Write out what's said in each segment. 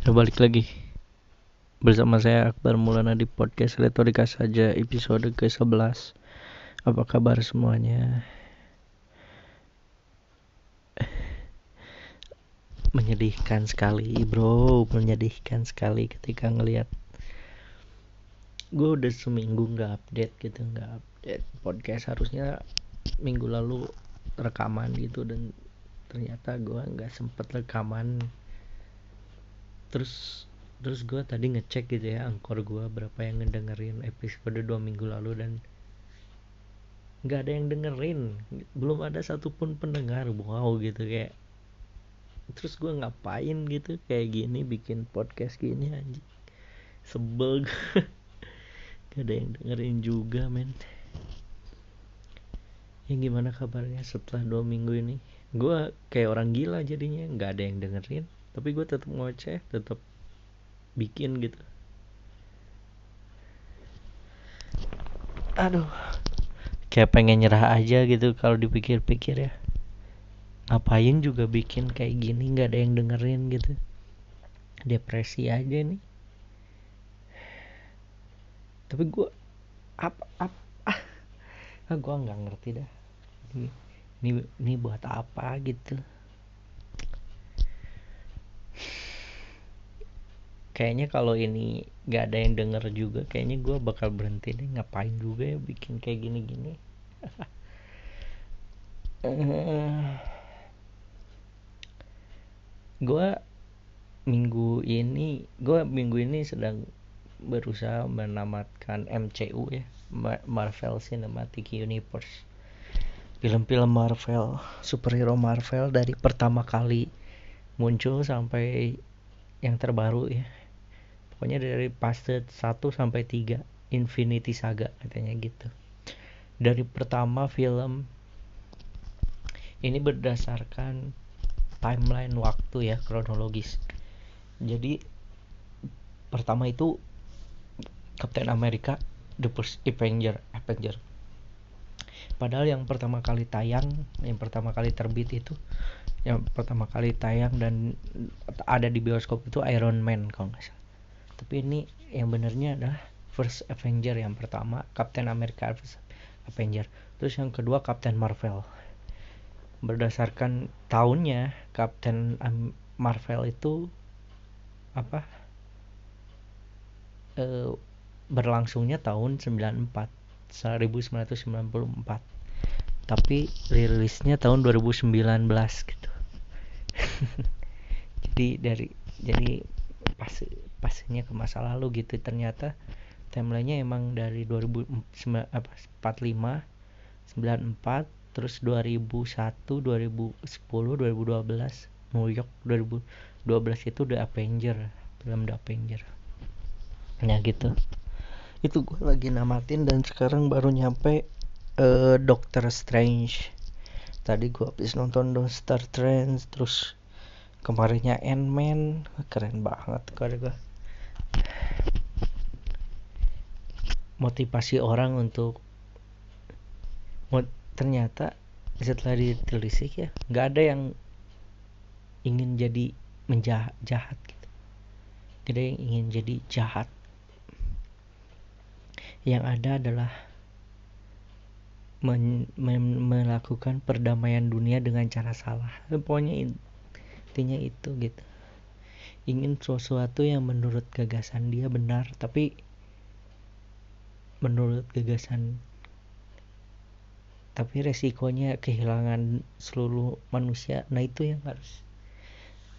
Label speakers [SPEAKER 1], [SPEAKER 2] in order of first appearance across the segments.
[SPEAKER 1] Balik lagi. Bersama saya Akbar Mulana di podcast Retorika saja episode ke-11 Apa kabar semuanya? Menyedihkan sekali bro. Menyedihkan sekali ketika ngelihat. Gue udah seminggu nggak update gitu nggak update podcast. Harusnya minggu lalu rekaman gitu dan ternyata gue nggak sempet rekaman terus terus gue tadi ngecek gitu ya angkor gue berapa yang ngedengerin episode dua minggu lalu dan nggak ada yang dengerin. Belum ada satupun pendengar. Wow gitu kayak. Terus gue ngapain gitu kayak gini bikin podcast gini anjing. Sebel gak ada yang dengerin juga men. Yang gimana kabarnya setelah dua minggu ini? Gue kayak orang gila jadinya. Nggak ada yang dengerin tapi gue tetap ngoceh tetap bikin gitu. Aduh. Kayak pengen nyerah aja gitu kalau dipikir-pikir ya. Ngapain juga bikin kayak gini nggak ada yang dengerin gitu. Depresi aja nih. Tapi gue apa apa ah, ah gue nggak ngerti dah. Ini, ini ini buat apa gitu kayaknya kalau ini gak ada yang denger juga kayaknya gue bakal berhenti deh. Ngapain juga ya bikin kayak gini-gini? Gue minggu ini gue minggu ini sedang berusaha menamatkan MCU ya Marvel Cinematic Universe. Film-film Marvel superhero Marvel dari pertama kali muncul sampai yang terbaru ya. Pokoknya dari fase 1 sampai 3 Infinity Saga katanya gitu. Dari pertama film ini berdasarkan timeline waktu ya kronologis. Jadi pertama itu Captain America The First Avenger Avenger. Padahal yang pertama kali tayang yang pertama kali terbit itu yang pertama kali tayang dan ada di bioskop itu Iron Man kalau nggak salah. Tapi ini yang benernya adalah First Avenger yang pertama Captain America First Avenger. Terus yang kedua Captain Marvel. Berdasarkan tahunnya Captain Marvel itu apa? E, berlangsungnya tahun 94 1994 tapi rilisnya tahun 2019 gitu jadi dari jadi pas pastinya ke masa lalu gitu ternyata timelinenya emang dari 2045 94 terus 2001 2010 2012 New York 2012 itu The Avenger film The Avenger. Ya gitu. Itu gue lagi namatin dan sekarang baru nyampe uh, Doctor Strange. Tadi gue habis nonton Doctor Strange terus kemarinnya Ant-Man keren banget kalau gue motivasi orang untuk ternyata setelah ditelisik ya nggak ada yang ingin jadi menjahat jahat gitu. Gak ada yang ingin jadi jahat. Yang ada adalah melakukan perdamaian dunia dengan cara salah. Pokoknya intinya itu gitu. Ingin sesuatu yang menurut gagasan dia benar tapi menurut gagasan tapi resikonya kehilangan seluruh manusia. Nah itu yang harus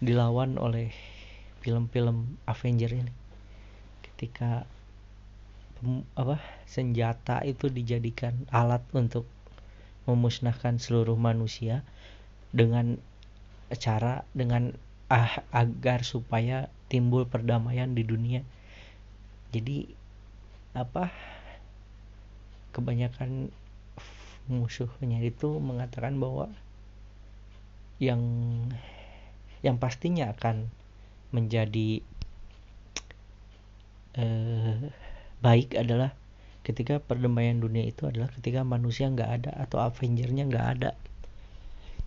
[SPEAKER 1] dilawan oleh film-film Avenger ini. Ketika apa senjata itu dijadikan alat untuk memusnahkan seluruh manusia dengan cara dengan ah, agar supaya timbul perdamaian di dunia. Jadi apa kebanyakan musuhnya itu mengatakan bahwa yang yang pastinya akan menjadi eh, baik adalah ketika perdamaian dunia itu adalah ketika manusia nggak ada atau Avengernya nggak ada.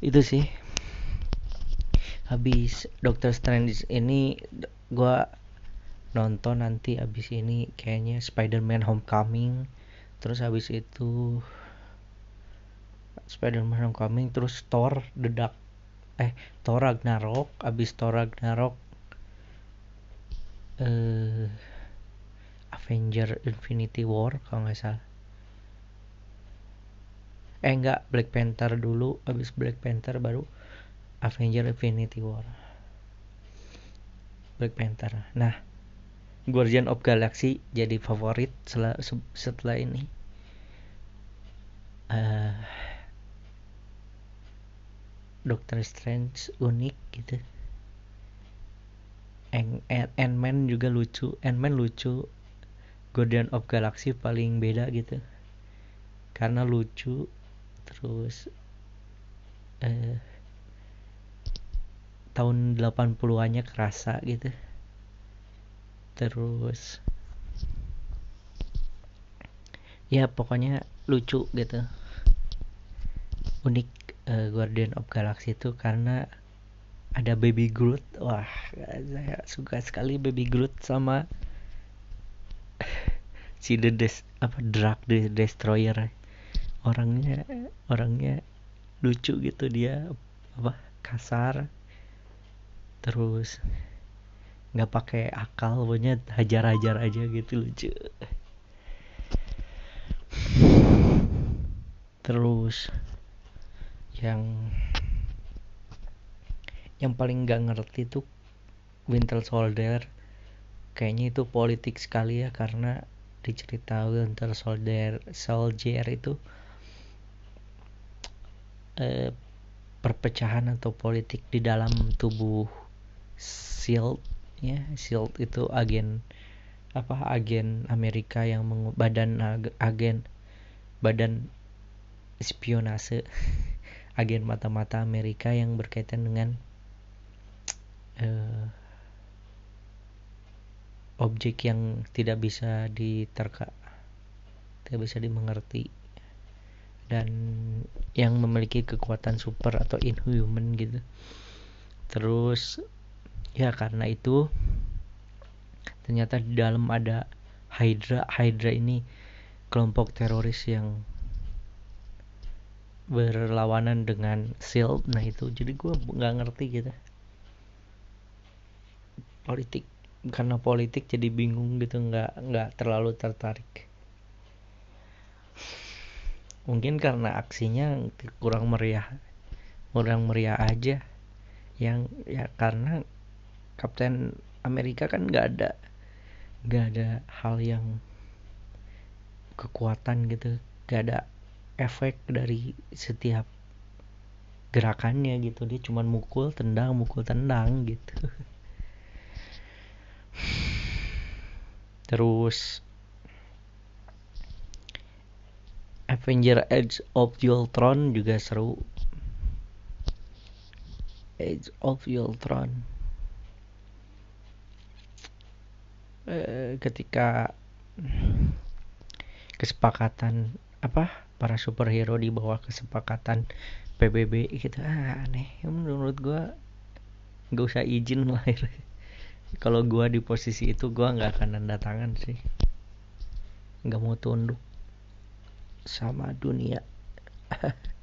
[SPEAKER 1] Itu sih habis Doctor Strange ini gue nonton nanti habis ini kayaknya Spider-Man Homecoming. Terus habis itu Spider-Man Homecoming terus Thor The Dark eh Thor Ragnarok. Habis Thor Ragnarok eh Avenger Infinity War kalau nggak salah. Eh enggak Black Panther dulu. Habis Black Panther baru Avenger Infinity War. Black Panther. Nah Guardian of Galaxy jadi favorit setelah setelah ini. Uh, Doctor Strange unik gitu. Ant-Man juga lucu Ant-Man lucu. Guardian of Galaxy paling beda gitu. Karena lucu terus eh, tahun 80-annya kerasa gitu. Terus ya pokoknya lucu gitu. Unik uh, Guardian of Galaxy itu karena ada Baby Groot. Wah saya suka sekali Baby Groot sama si The Des apa Drag the Destroyer. Orangnya orangnya lucu gitu dia apa kasar terus nggak pakai akal pokoknya hajar-hajar aja gitu lucu. Terus yang yang paling nggak ngerti tuh Winter Soldier. Kayaknya itu politik sekali ya karena dicerita Winter Soldier Soldier itu eh, perpecahan atau politik di dalam tubuh SHIELD ya SHIELD itu agen apa agen Amerika yang meng, badan agen badan spionase. Agen mata-mata Amerika yang berkaitan dengan uh, objek yang tidak bisa diterka tidak bisa dimengerti. Dan yang memiliki kekuatan super atau inhuman gitu. Terus ya karena itu ternyata di dalam ada Hydra. Hydra ini kelompok teroris yang berlawanan dengan SEAL nah itu. Jadi gue nggak ngerti gitu. Politik. Karena politik jadi bingung gitu. Nggak nggak terlalu tertarik. Mungkin karena aksinya kurang meriah. Kurang meriah aja. Yang ya karena Kapten Amerika kan nggak ada nggak ada hal yang kekuatan gitu. Nggak ada efek dari setiap gerakannya gitu. Dia cuma mukul tendang mukul tendang gitu. Terus Avenger Age of Ultron juga seru. Age of Ultron Eh, ketika kesepakatan apa para superhero di bawah kesepakatan PBB gitu. Ah, aneh. Menurut gua nggak usah izin lahir kalau gua di posisi itu gua nggak akan tanda tangan sih. Nggak mau tunduk sama dunia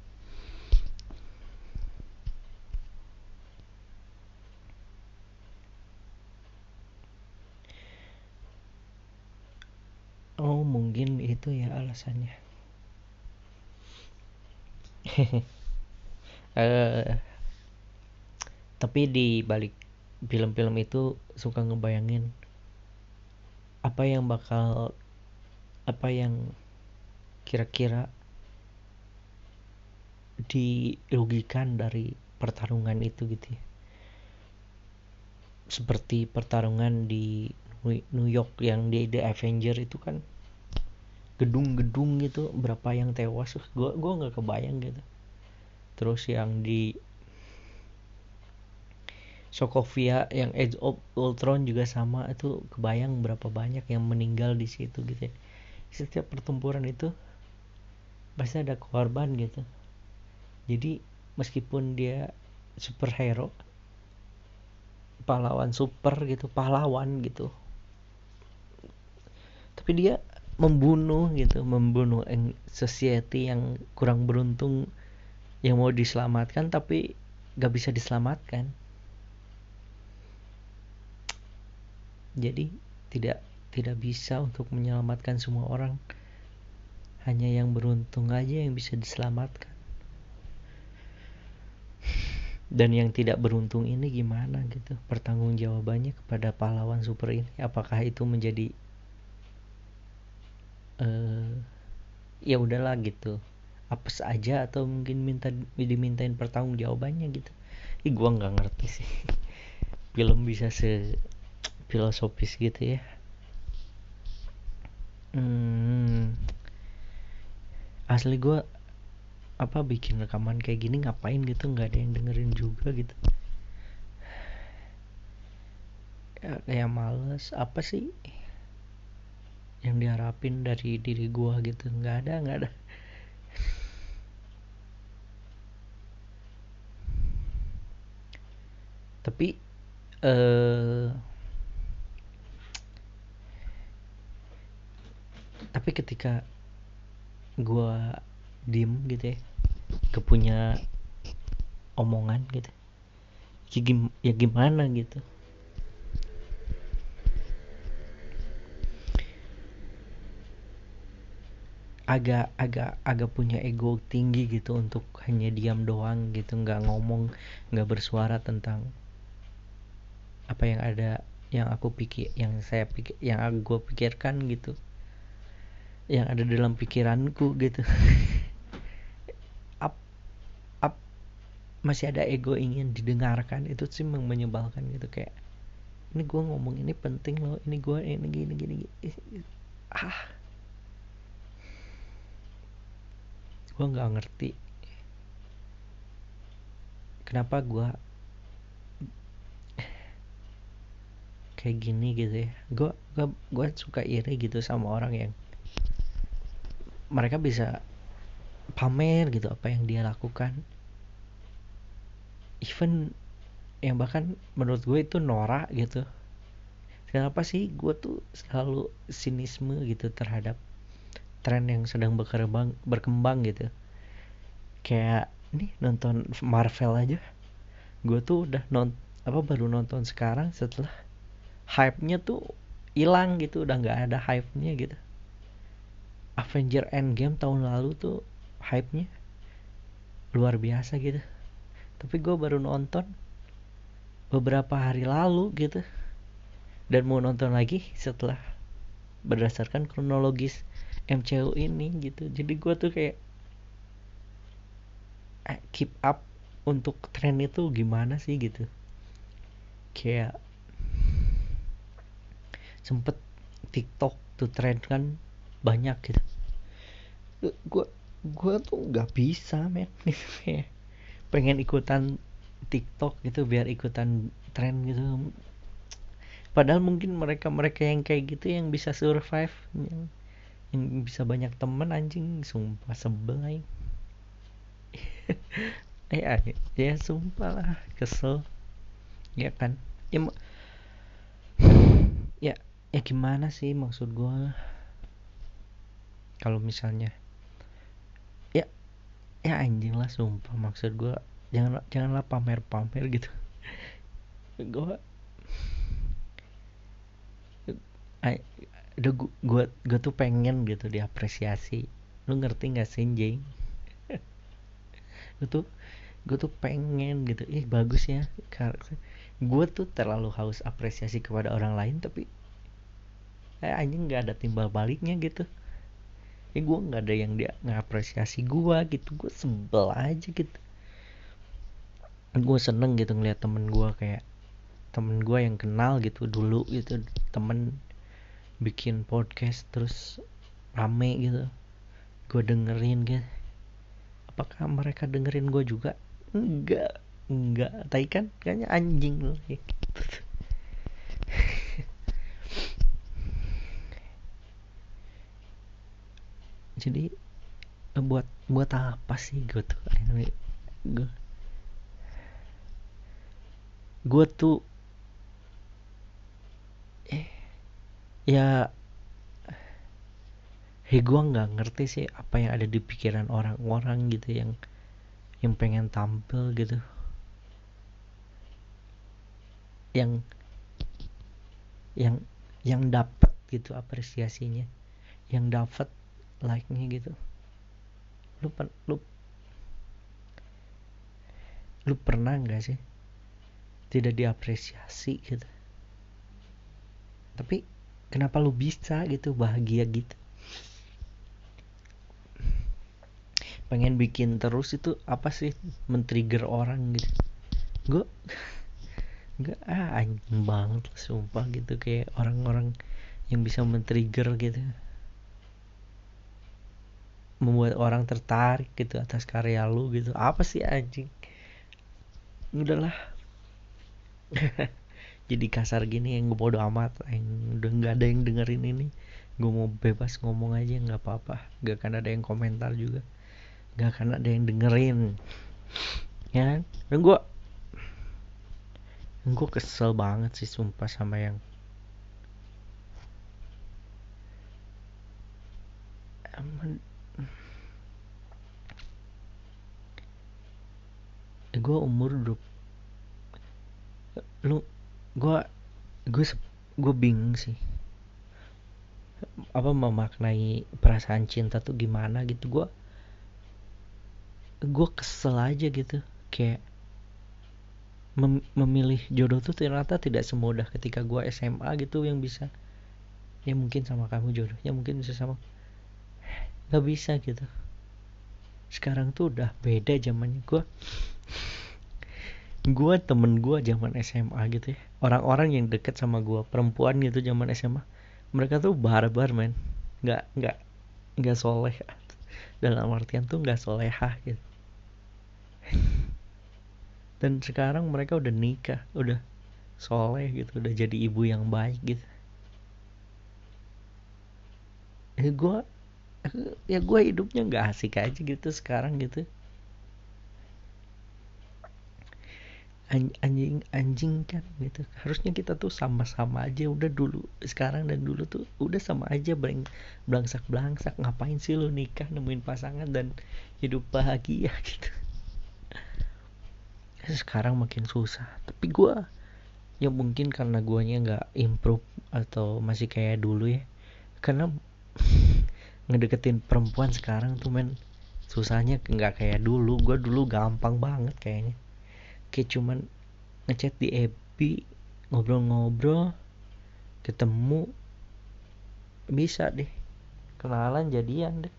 [SPEAKER 1] oh mungkin itu ya alasannya. Uh, tapi di balik film-film itu suka ngebayangin apa yang bakal apa yang kira-kira dirugikan dari pertarungan itu gitu ya. Seperti pertarungan di New York yang di The Avenger itu kan gedung-gedung gitu berapa yang tewas gue gue nggak kebayang gitu. Terus yang di Sokovia yang Age of Ultron juga sama itu kebayang berapa banyak yang meninggal di situ gitu ya. setiap pertempuran itu pasti ada korban gitu. Jadi meskipun dia superhero pahlawan super gitu pahlawan gitu. Tapi dia membunuh gitu membunuh society yang kurang beruntung yang mau diselamatkan tapi gak bisa diselamatkan. Jadi tidak tidak bisa untuk menyelamatkan semua orang. Hanya yang beruntung aja yang bisa diselamatkan. Dan yang tidak beruntung ini gimana gitu? Pertanggungjawabannya kepada pahlawan super ini apakah itu menjadi uh, ya udahlah gitu. Apa saja atau mungkin minta dimintain pertanggungjawabannya gitu. Ih, gua nggak ngerti sih. Film bisa se filosofis gitu ya. Hmm, asli gua apa bikin rekaman kayak gini ngapain gitu? Nggak ada yang dengerin juga gitu. Ya, kayak males. Apa sih yang diharapin dari diri gua gitu. Nggak ada nggak ada. Tapi eh tapi ketika gua diem gitu ya kepunya omongan gitu ya, ya gimana gitu agak agak agak punya ego tinggi gitu untuk hanya diam doang gitu nggak ngomong nggak bersuara tentang apa yang ada yang aku pikir yang saya pikir yang aku pikirkan gitu. Yang ada dalam pikiranku gitu. Masih ada ego ingin didengarkan itu sih menyebalkan gitu kayak ini gue ngomong ini penting loh ini gue ini gini gini, gini. ah gue nggak ngerti. Kenapa gue kayak gini gitu ya? Gue gue gue suka iri gitu sama orang yang mereka bisa pamer gitu apa yang dia lakukan. Even yang bahkan menurut gue itu norak gitu. Kenapa sih gue tuh selalu sinisme gitu terhadap tren yang sedang berkembang berkembang gitu. Kayak nih nonton Marvel aja. Gue tuh udah non apa baru nonton sekarang setelah hype-nya tuh hilang gitu. Udah nggak ada hype-nya gitu. Avenger Endgame tahun lalu tuh hype-nya luar biasa gitu. Tapi gue baru nonton beberapa hari lalu gitu. Dan mau nonton lagi setelah berdasarkan kronologis MCU ini gitu. Jadi gue tuh kayak eh, keep up untuk tren itu gimana sih? Gitu. Kayak sempet TikTok tuh tren kan banyak gitu. Gue gue tuh nggak bisa men. Kayak pengen ikutan TikTok gitu biar ikutan tren gitu. Padahal mungkin mereka mereka yang kayak gitu yang bisa survive yang, yang bisa banyak temen anjing. Sumpah sebel aja eh ya, ya sumpah lah. Kesel. Ya kan? Ya ya ya gimana sih maksud gue kalau misalnya ya anjing lah sumpah maksud gue jangan janganlah pamer-pamer gitu. Gue udah gue tuh pengen gitu diapresiasi. Lu ngerti gak sih jeng? Gue tuh tuh pengen gitu. Ih bagus ya. Gue tuh terlalu haus apresiasi kepada orang lain tapi eh, anjing nggak ada timbal baliknya gitu. Ya gue nggak ada yang dia ngapresiasi gue gitu. Gue sebel aja gitu. Gue seneng gitu ngeliat temen gue kayak temen gue yang kenal gitu dulu gitu temen bikin podcast terus rame gitu. Gue dengerin gitu. Apakah mereka dengerin gue juga? Enggak. Enggak. Tapi kan? Kayaknya anjing loh gitu jadi buat buat apa sih gue tuh? Gue gue tuh ya hei gue nggak ngerti sih apa yang ada di pikiran orang-orang gitu yang yang pengen tampil gitu. Yang yang yang dapat gitu apresiasinya. Yang dapat like-nya gitu. Lu lu lu pernah nggak sih tidak diapresiasi gitu? Tapi kenapa lu bisa gitu bahagia gitu? Pengen bikin terus itu apa sih? Men-trigger orang gitu. Gue nggak ah anjing banget sumpah gitu. Kayak orang-orang yang bisa men-trigger gitu. Membuat orang tertarik gitu atas karya lu gitu. Apa sih anjing? Udahlah jadi kasar gini yang gue bodo amat yang udah nggak ada yang dengerin ini. Gue mau bebas ngomong aja nggak apa-apa. Nggak akan ada yang komentar juga. Nggak akan ada yang dengerin. Ya kan? Dan gue gue kesel banget sih sumpah sama yang gue umur dua lu gue gue gue bingung sih. Apa memaknai perasaan cinta tuh gimana gitu. Gue gue kesel aja gitu. Kayak mem memilih jodoh tuh ternyata tidak semudah ketika gue SMA gitu yang bisa ya mungkin sama kamu jodoh ya mungkin bisa sama nggak bisa gitu. Sekarang tuh udah beda zamannya. Gue gue temen gue zaman SMA gitu ya. Orang-orang yang deket sama gue perempuan gitu zaman SMA mereka tuh barbar men. Nggak nggak nggak soleh. Dalam artian tuh nggak solehah gitu. Dan sekarang mereka udah nikah udah soleh gitu udah jadi ibu yang baik gitu. Ya gue ya gue hidupnya nggak asik aja gitu sekarang gitu anjing anjing kan gitu. Harusnya kita tuh sama-sama aja udah dulu sekarang dan dulu tuh udah sama aja bang belangsak belangsak ngapain sih lu nikah nemuin pasangan dan hidup bahagia gitu. Sekarang makin susah. Tapi gue ya mungkin karena guanya nggak improve atau masih kayak dulu ya. Karena ngedeketin perempuan sekarang tuh men susahnya nggak kayak dulu. Gue dulu gampang banget kayaknya kayak cuman ngechat di FB ngobrol-ngobrol ketemu bisa deh. Kenalan jadian deh.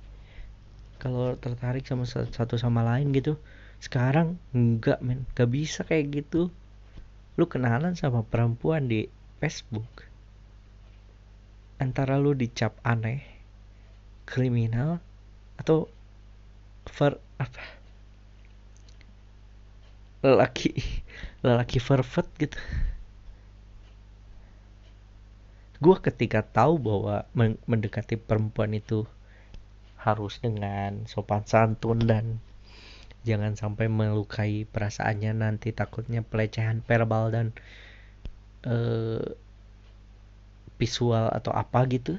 [SPEAKER 1] Kalau tertarik sama satu sama lain gitu sekarang enggak men. Gak bisa kayak gitu. Lu kenalan sama perempuan di Facebook. Antara lu dicap aneh kriminal atau ver apa lelaki lelaki pervert gitu. Gue ketika tahu bahwa mendekati perempuan itu harus dengan sopan santun dan jangan sampai melukai perasaannya nanti takutnya pelecehan verbal dan uh, visual atau apa gitu.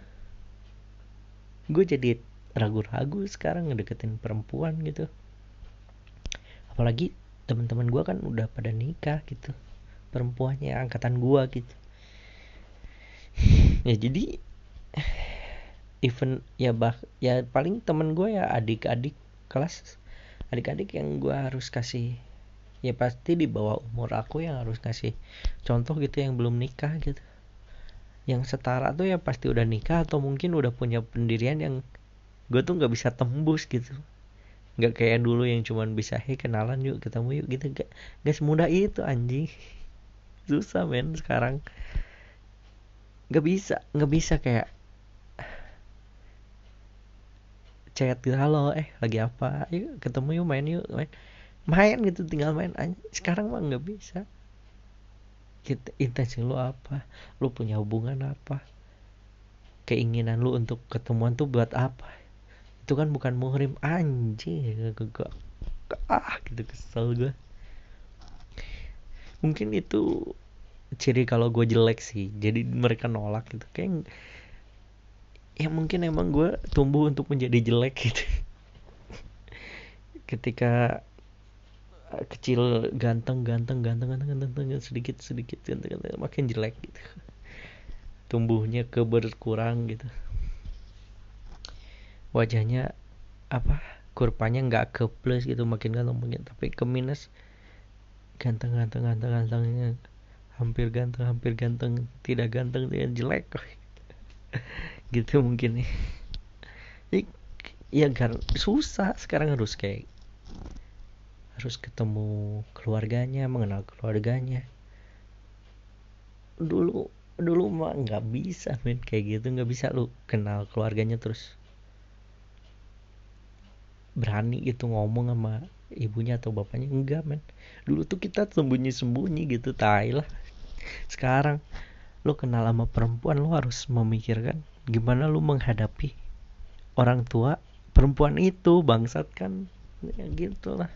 [SPEAKER 1] Gue jadi ragu-ragu sekarang ngedeketin perempuan gitu. Apalagi teman-teman gue kan udah pada nikah gitu. Perempuannya angkatan gue gitu. Ya jadi even ya bah ya paling temen gue ya adik-adik kelas. Adik-adik yang gue harus kasih ya pasti di bawah umur aku yang harus kasih contoh gitu yang belum nikah gitu. Yang setara tuh ya pasti udah nikah atau mungkin udah punya pendirian yang gue tuh nggak bisa tembus gitu nggak kayak dulu yang cuman bisa hei kenalan yuk ketemu yuk gitu. Gak, gak semudah itu anjing. Susah men sekarang. Nggak bisa nggak bisa kayak chat gitu halo eh lagi apa? Yuk ketemu yuk main yuk main. Main gitu tinggal main sekarang mah nggak bisa. Kita intensi lu apa? Lu punya hubungan apa? Keinginan lu untuk ketemuan tuh buat apa itu kan bukan muhrim. Anjing gak ah gitu kesel gue mungkin itu ciri kalau gue jelek sih. Jadi mereka nolak gitu. Kayak ya mungkin emang gue tumbuh untuk menjadi jelek gitu. Ketika kecil ganteng ganteng ganteng ganteng ganteng, ganteng sedikit sedikit ganteng, ganteng makin jelek gitu. Tumbuhnya ke berkurang gitu wajahnya apa kurvanya nggak ke plus gitu makin ganteng makin tapi ke minus. Ganteng ganteng ganteng gantengnya hampir ganteng hampir ganteng tidak ganteng tidak jelek. Gitu mungkin. Nih ya kan susah sekarang harus kayak harus ketemu keluarganya mengenal keluarganya. Dulu dulu mah nggak bisa men kayak gitu nggak bisa lu kenal keluarganya terus berani gitu ngomong sama ibunya atau bapaknya enggak men. Dulu tuh kita sembunyi sembunyi gitu tai lah. Sekarang lu kenal sama perempuan lu harus memikirkan gimana lu menghadapi orang tua perempuan itu bangsat kan? Ya gitu lah.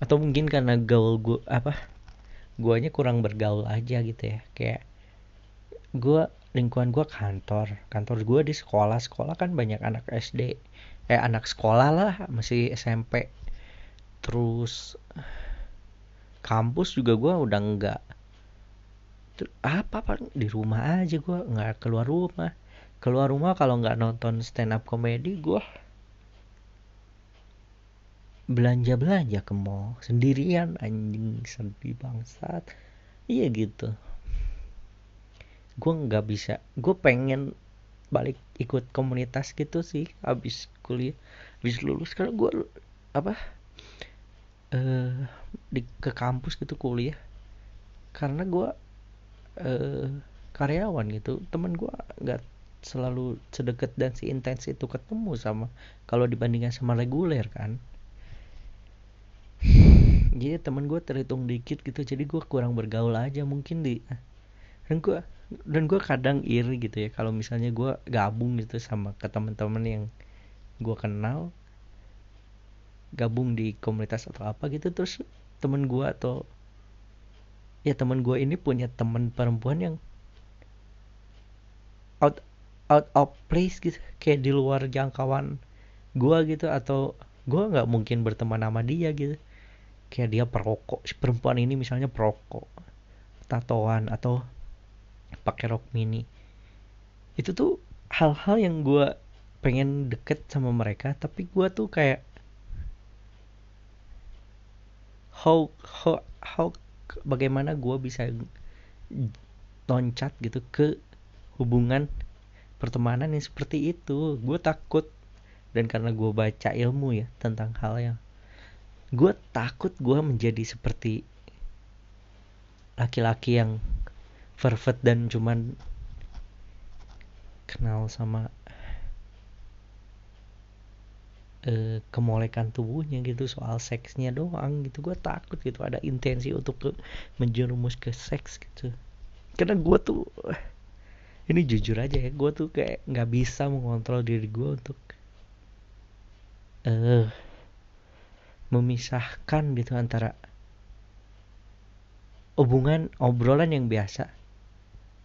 [SPEAKER 1] Atau mungkin karena gaul gue apa guanya kurang bergaul aja gitu ya. Kayak gue lingkungan gue kantor. Kantor gue di sekolah. Sekolah kan banyak anak SD eh anak sekolah lah. Masih SMP terus kampus juga gue udah enggak apa apa di rumah aja gue nggak keluar rumah. Keluar rumah kalau nggak nonton stand up komedi gue belanja belanja ke mall sendirian. Anjing sedih bangsat. Iya gitu gue nggak bisa. Gue pengen balik ikut komunitas gitu sih habis kuliah habis lulus. Karena gue apa eh di ke kampus gitu kuliah. Karena gue eh karyawan gitu. Temen gue nggak selalu sedekat dan si intens itu ketemu sama kalau dibandingkan sama reguler kan. Jadi temen gue terhitung dikit gitu. Jadi gue kurang bergaul aja mungkin di dan gue dan gue kadang iri gitu ya kalau misalnya gue gabung gitu sama ke teman-teman yang gue kenal gabung di komunitas atau apa gitu terus temen gue atau ya temen gue ini punya temen perempuan yang out out of place gitu kayak di luar jangkauan gue gitu atau gue nggak mungkin berteman sama dia gitu. Kayak dia perokok si perempuan ini misalnya perokok tatoan atau pakai rok mini. Itu tuh hal-hal yang gue pengen deket sama mereka tapi gue tuh kayak how how how bagaimana gue bisa loncat gitu ke hubungan pertemanan yang seperti itu. Gue takut dan karena gue baca ilmu ya tentang hal yang gue takut gue menjadi seperti laki-laki yang pervert dan cuman kenal sama uh, kemolekan tubuhnya gitu soal seksnya doang gitu. Gue takut gitu ada intensi untuk ke, menjerumus ke seks gitu. Karena gue tuh ini jujur aja ya gue tuh kayak nggak bisa mengontrol diri gue untuk uh, memisahkan gitu antara hubungan obrolan yang biasa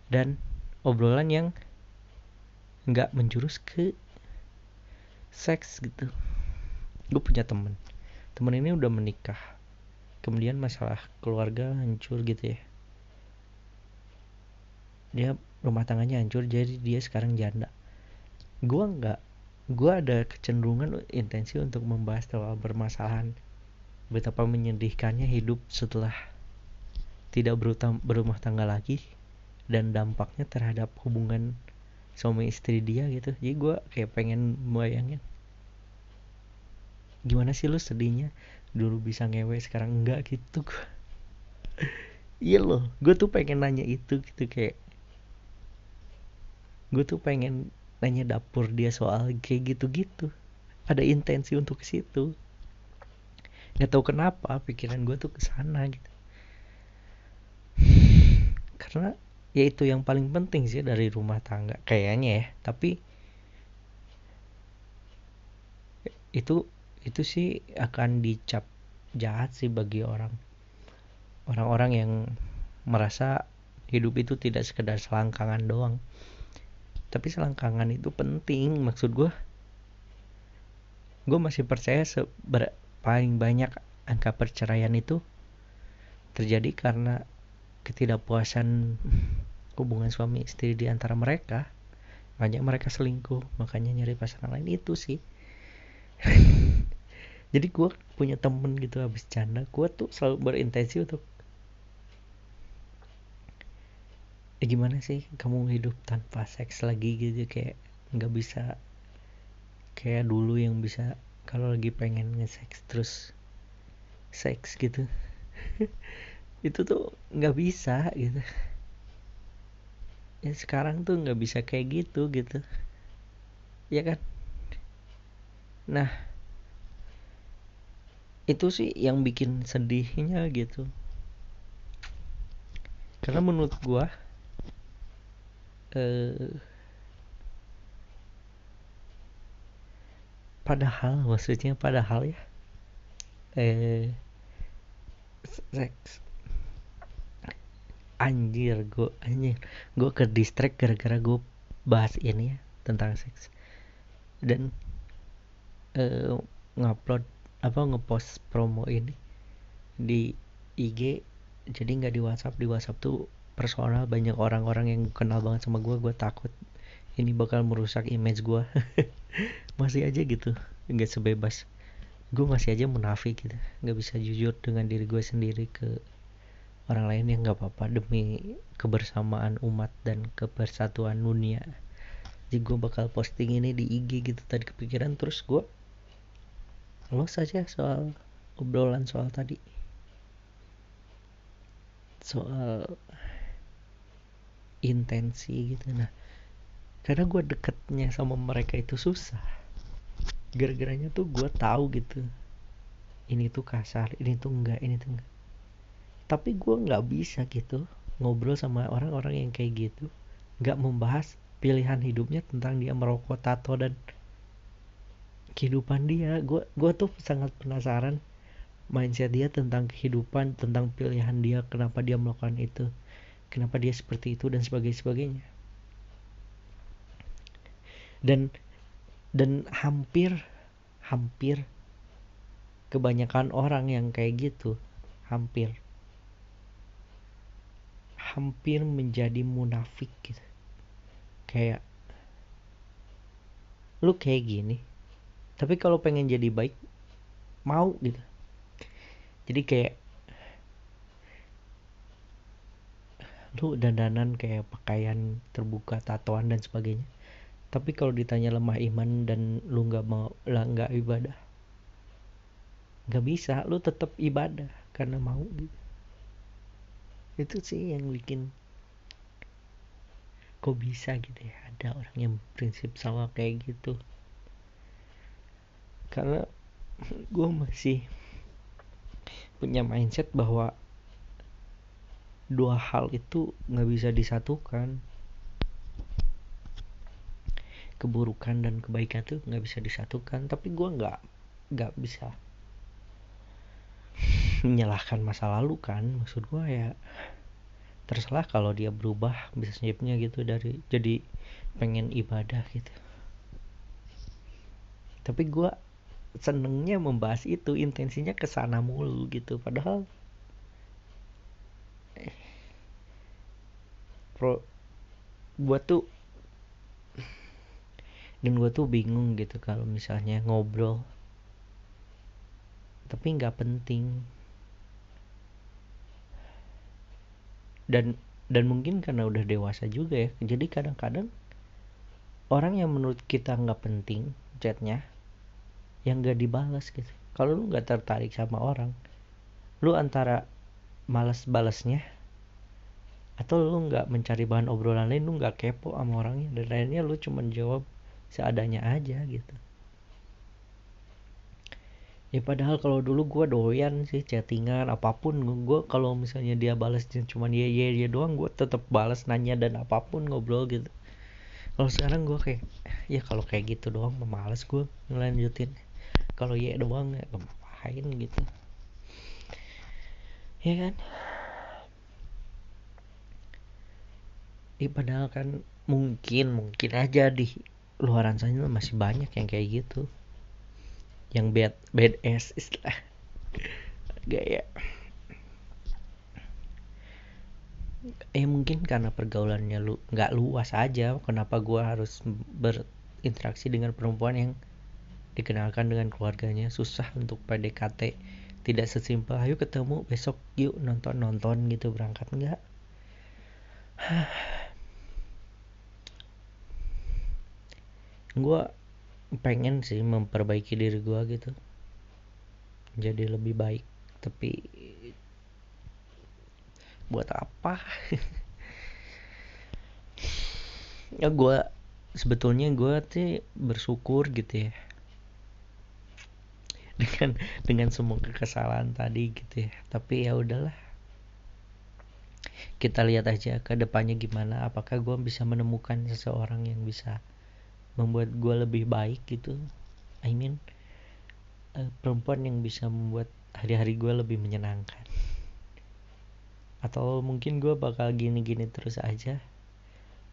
[SPEAKER 1] dan obrolan yang nggak menjurus ke seks gitu. Gue punya temen. Temen ini udah menikah. Kemudian masalah keluarga hancur gitu ya. Dia rumah tangganya hancur jadi dia sekarang janda. Gue nggak gue ada kecenderungan intensi untuk membahas soal bermasalahan betapa menyedihkannya hidup setelah tidak berutam, berumah tangga lagi dan dampaknya terhadap hubungan suami istri dia gitu. Jadi gue kayak pengen bayangin. Gimana sih lu sedihnya? Dulu bisa ngewe sekarang enggak gitu iya loh gue tuh pengen nanya itu gitu kayak gue tuh pengen nanya dapur dia soal kayak gitu-gitu. Ada intensi untuk ke situ. Nggak tahu kenapa pikiran gue tuh ke sana gitu. Karena ya itu yang paling penting sih dari rumah tangga kayaknya ya. Tapi itu itu sih akan dicap jahat sih bagi orang. Orang-orang yang merasa hidup itu tidak sekedar selangkangan doang. Tapi selangkangan itu penting maksud gue gue masih percaya paling banyak angka perceraian itu terjadi karena ketidakpuasan hubungan suami istri di antara mereka banyak mereka selingkuh makanya nyari pasangan lain. Itu sih. Jadi gue punya temen gitu habis canda gue tuh selalu berintensi untuk eh gimana sih kamu hidup tanpa seks lagi? Gitu kayak nggak bisa kayak dulu yang bisa kalau lagi pengen nge-seks terus seks gitu itu tuh nggak bisa gitu. Ya sekarang tuh nggak bisa kayak gitu gitu. Ya kan? Nah itu sih yang bikin sedihnya gitu. Karena menurut gua eh, padahal maksudnya padahal ya eh seks anjir gue anjir. Gue ke distract gara-gara gue bahas ini ya tentang seks. Dan uh, ngupload apa ngepost promo ini di IG jadi nggak di WhatsApp. Di WhatsApp tuh personal banyak orang-orang yang kenal banget sama gue gue takut ini bakal merusak image gue masih aja gitu nggak sebebas. Gue masih aja munafik gitu. Nggak bisa jujur dengan diri gue sendiri ke orang lain yang nggak apa-apa demi kebersamaan umat dan kebersatuan dunia. Jadi gue bakal posting ini di IG gitu tadi kepikiran. Terus gue lo saja soal obrolan soal tadi. Soal intensi gitu. Nah karena gue deketnya sama mereka itu susah. Gara-garanya tuh gue tahu gitu. Ini tuh kasar ini tuh enggak ini tuh enggak tapi gue nggak bisa gitu ngobrol sama orang-orang yang kayak gitu. Nggak membahas pilihan hidupnya tentang dia merokok tato dan kehidupan dia. Gue gue tuh sangat penasaran mindset dia tentang kehidupan tentang pilihan dia kenapa dia melakukan itu kenapa dia seperti itu dan sebagainya sebagainya. Dan dan hampir hampir kebanyakan orang yang kayak gitu hampir hampir menjadi munafik gitu. Kayak lu kayak gini tapi kalau pengen jadi baik mau gitu. Jadi kayak lu dandanan kayak pakaian terbuka tatoan dan sebagainya tapi kalau ditanya lemah iman dan lu nggak mau lah nggak ibadah nggak bisa lu tetap ibadah karena mau gitu itu sih yang bikin kok bisa gitu ya ada orang yang prinsip sama kayak gitu. Karena gue masih punya mindset bahwa dua hal itu nggak bisa disatukan. Keburukan dan kebaikan tuh nggak bisa disatukan tapi gue nggak nggak bisa menyalahkan masa lalu kan? Maksud gue ya terserah kalau dia berubah bisnisnya gitu dari jadi pengen ibadah gitu. Tapi gue senengnya membahas itu intensinya ke sana mulu gitu. Padahal pro gue tuh dan gue tuh bingung gitu kalau misalnya ngobrol. Tapi nggak penting dan dan mungkin karena udah dewasa juga ya jadi kadang-kadang orang yang menurut kita nggak penting chatnya yang nggak dibalas gitu. Kalau lu nggak tertarik sama orang lu antara malas balasnya atau lu nggak mencari bahan obrolan lain lu nggak kepo sama orangnya dan lainnya lu cuma jawab seadanya aja gitu ya padahal kalau dulu gue doyan sih chattingan apa pun. Gue kalau misalnya dia balas cuma dia ya dia doang gue tetap balas nanya dan apa pun ngobrol gitu. Kalau sekarang gue kayak ya kalau kayak gitu doang memalas gue ngelanjutin. Kalau ya doang ya ngapain gitu. Ya kan? Ya, padahal kan mungkin mungkin aja di luaran sana masih banyak yang kayak gitu yang bad bad ass istilah. Gaya. Eh mungkin karena pergaulannya lu nggak luas aja kenapa gua harus berinteraksi dengan perempuan yang dikenalkan dengan keluarganya? Susah untuk PDKT tidak sesimpel ayo ketemu besok yuk nonton nonton gitu. Berangkat nggak? Gue pengen sih memperbaiki diri gue gitu. Jadi lebih baik. Tapi buat apa? Ya gue sebetulnya gue tuh bersyukur gitu ya. Dengan dengan semua kesalahan tadi gitu ya. Tapi ya udahlah. Kita lihat aja ke depannya gimana. Apakah gue bisa menemukan seseorang yang bisa membuat gue lebih baik gitu. I mean uh, perempuan yang bisa membuat hari-hari gue lebih menyenangkan. Atau mungkin gue bakal gini-gini terus aja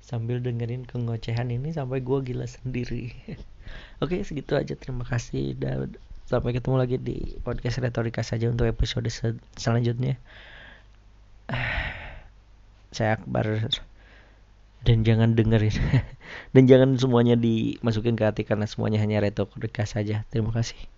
[SPEAKER 1] sambil dengerin kengocehan ini sampai gue gila sendiri. Oke segitu aja. Terima kasih dan sampai ketemu lagi di podcast retorika saja untuk episode sel selanjutnya. Saya Akbar dan jangan dengerin. Dan jangan semuanya dimasukin ke hati karena semuanya hanya retorika saja. Terima kasih